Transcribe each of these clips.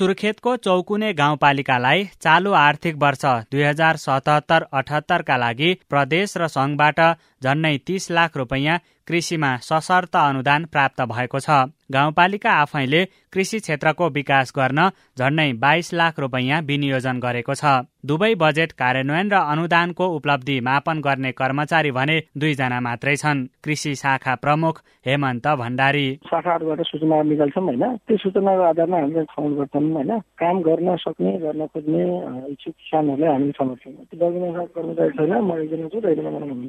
सुर्खेतको चौकुने गाउँपालिकालाई चालु आर्थिक वर्ष दुई हजार सतहत्तर अठहत्तरका लागि प्रदेश र संघबाट झन्नै तीस लाख रुपियाँ कृषिमा सशर्त अनुदान प्राप्त भएको छ। गाउँपालिका आफैले कृषि क्षेत्रको विकास गर्न झन्डै बाइस लाख रुपियाँ विनियोजन गरेको छ। दुवै बजेट कार्यान्वयन र अनुदानको उपलब्धि मापन गर्ने कर्मचारी भने दुईजना मात्रै छन्। कृषि शाखा प्रमुख हेमन्त भण्डारी। शाखाहरूबाट सूचना निकाल्छौँ होइन। त्यो सूचनाको आधारमा हामीले छनौट गर्छौँ होइन काम गर्न सक्ने गर्न खोज्ने इच्छुक किसानहरूलाई हामीले छनौट कर्मचारी छैन म एकजना छु र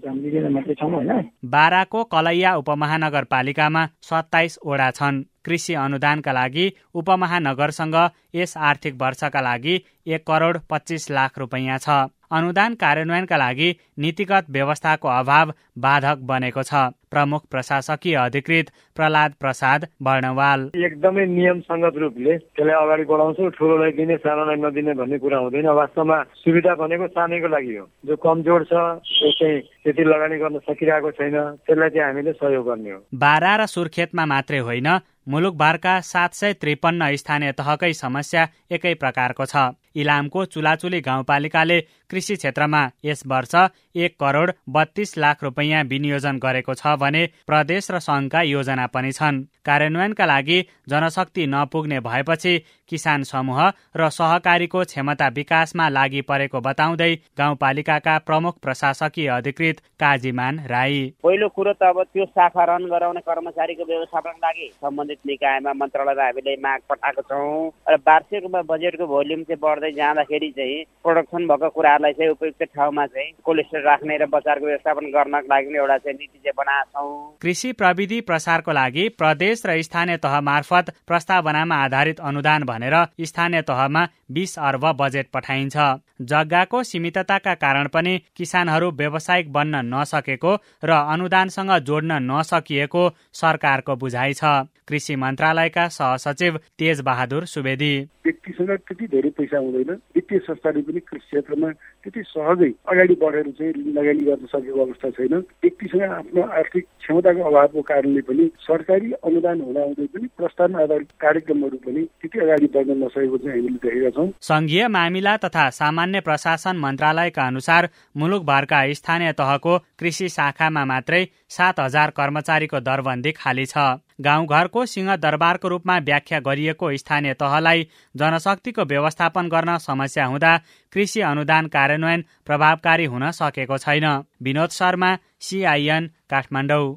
हामी मात्रै छौँ होइन। बाराको कलैया उपमहानगरपालिकामा सत्ताइसवटा छन्। कृषि अनुदानका लागि उपमहानगरसँग यस आर्थिक वर्षका लागि एक करोड पच्चिस लाख रुपियाँ छ। अनुदान कार्यान्वयनका लागि नीतिगत व्यवस्थाको अभाव बाधक बनेको छ प्रमुख प्रशासकीय अधिकृत प्रहलाद प्रसाद वर्णवाल एकदमै नियम सङ्गत रूपले त्यसलाई अगाडि बढाउँछौ ठुलोलाई दिने सानोलाई नदिने भन्ने कुरा हुँदैन। वास्तवमा सुविधा भनेको सानैको लागि हो। जो कमजोर छ त्यो चाहिँ त्यति लगानी गर्न सकिरहेको छैन। त्यसलाई चाहिँ हामीले सहयोग गर्ने हो। बारा र सुर्खेतमा मात्रै होइन मुलुकभरका सात सय त्रिपन्न स्थानीय तहकै समस्या एकै प्रकारको छ। इलामको चुलाचुली गाउँपालिकाले कृषि क्षेत्रमा यस वर्ष एक करोड बत्तीस लाख रुपियाँ विनियोजन गरेको छ भने प्रदेश र संघका योजना पनि छन्। कार्यान्वयनका लागि जनशक्ति नपुग्ने भएपछि किसान समूह र सहकारीको क्षमता विकासमा लागि परेको बताउँदै गाउँपालिकाका प्रमुख प्रशासकीय अधिकृत काजीमान राई। पहिलो कुरो त अब त्यो शाखा रन गराउने कर्मचारीको व्यवस्थापन लागि सम्बन्धित निकायमा मन्त्रालयमा हामीले माग पठाएको छौँ। र वार्षिक बजेटको भोल्युम चाहिँ बढ्दै जाँदाखेरि चाहिँ प्रोडक्सन भएको कुराहरूलाई चाहिँ उपयुक्त ठाउँमा चाहिँ कोलेस्ट्रोल राख्ने र बजारको व्यवस्थापन गर्नको लागि एउटा चाहिँ नीति चाहिँ बनाएको छौँ। कृषि प्रविधि प्रसारको लागि प्रदेश र स्थानीय तह मार्फत प्रस्तावनामा आधारित अनुदान भनेर स्थानीय तहमा बिस अर्ब बजेट पठाइन्छ। जग्गाको सीमितताका कारण पनि किसानहरू व्यावसायिक बन्न नसकेको र अनुदानसँग जोड्न नसकिएको सरकारको बुझाइ छ। कृषि मन्त्रालयका सहसचिव तेज बहादुर सुवेदी व्यक्तिसँग त्यति धेरै पैसा हुँदैन। वित्तीय संस्थाले पनि कृषि क्षेत्रमा त्यति सहजै अगाडि बढेर चाहिँ लगानी गर्न सकेको अवस्था छैन। व्यक्तिसँग आफ्नो आर्थिक क्षमताको अभावको कारणले पनि सरकारी अनुदान हुँदाहुँदै पनि प्रस्ताव आधारित कार्यक्रमहरू पनि त्यति अगाडि बढ्न नसकेको चाहिँ हामीले देखेका छौँ। संघीय मामिला तथा सामान्य प्रशासन मन्त्रालयका अनुसार मुलुकभरका स्थानीय तहको कृषि शाखामा मात्रै सात हजार कर्मचारीको दरबन्दी खाली छ। गाउँघरको सिंहदरबारको रूपमा व्याख्या गरिएको स्थानीय तहलाई जनशक्तिको व्यवस्थापन गर्न समस्या हुँदा कृषि अनुदान कार्यान्वयन प्रभावकारी हुन सकेको छैन। विनोद शर्मा सिआइएन काठमाडौँ।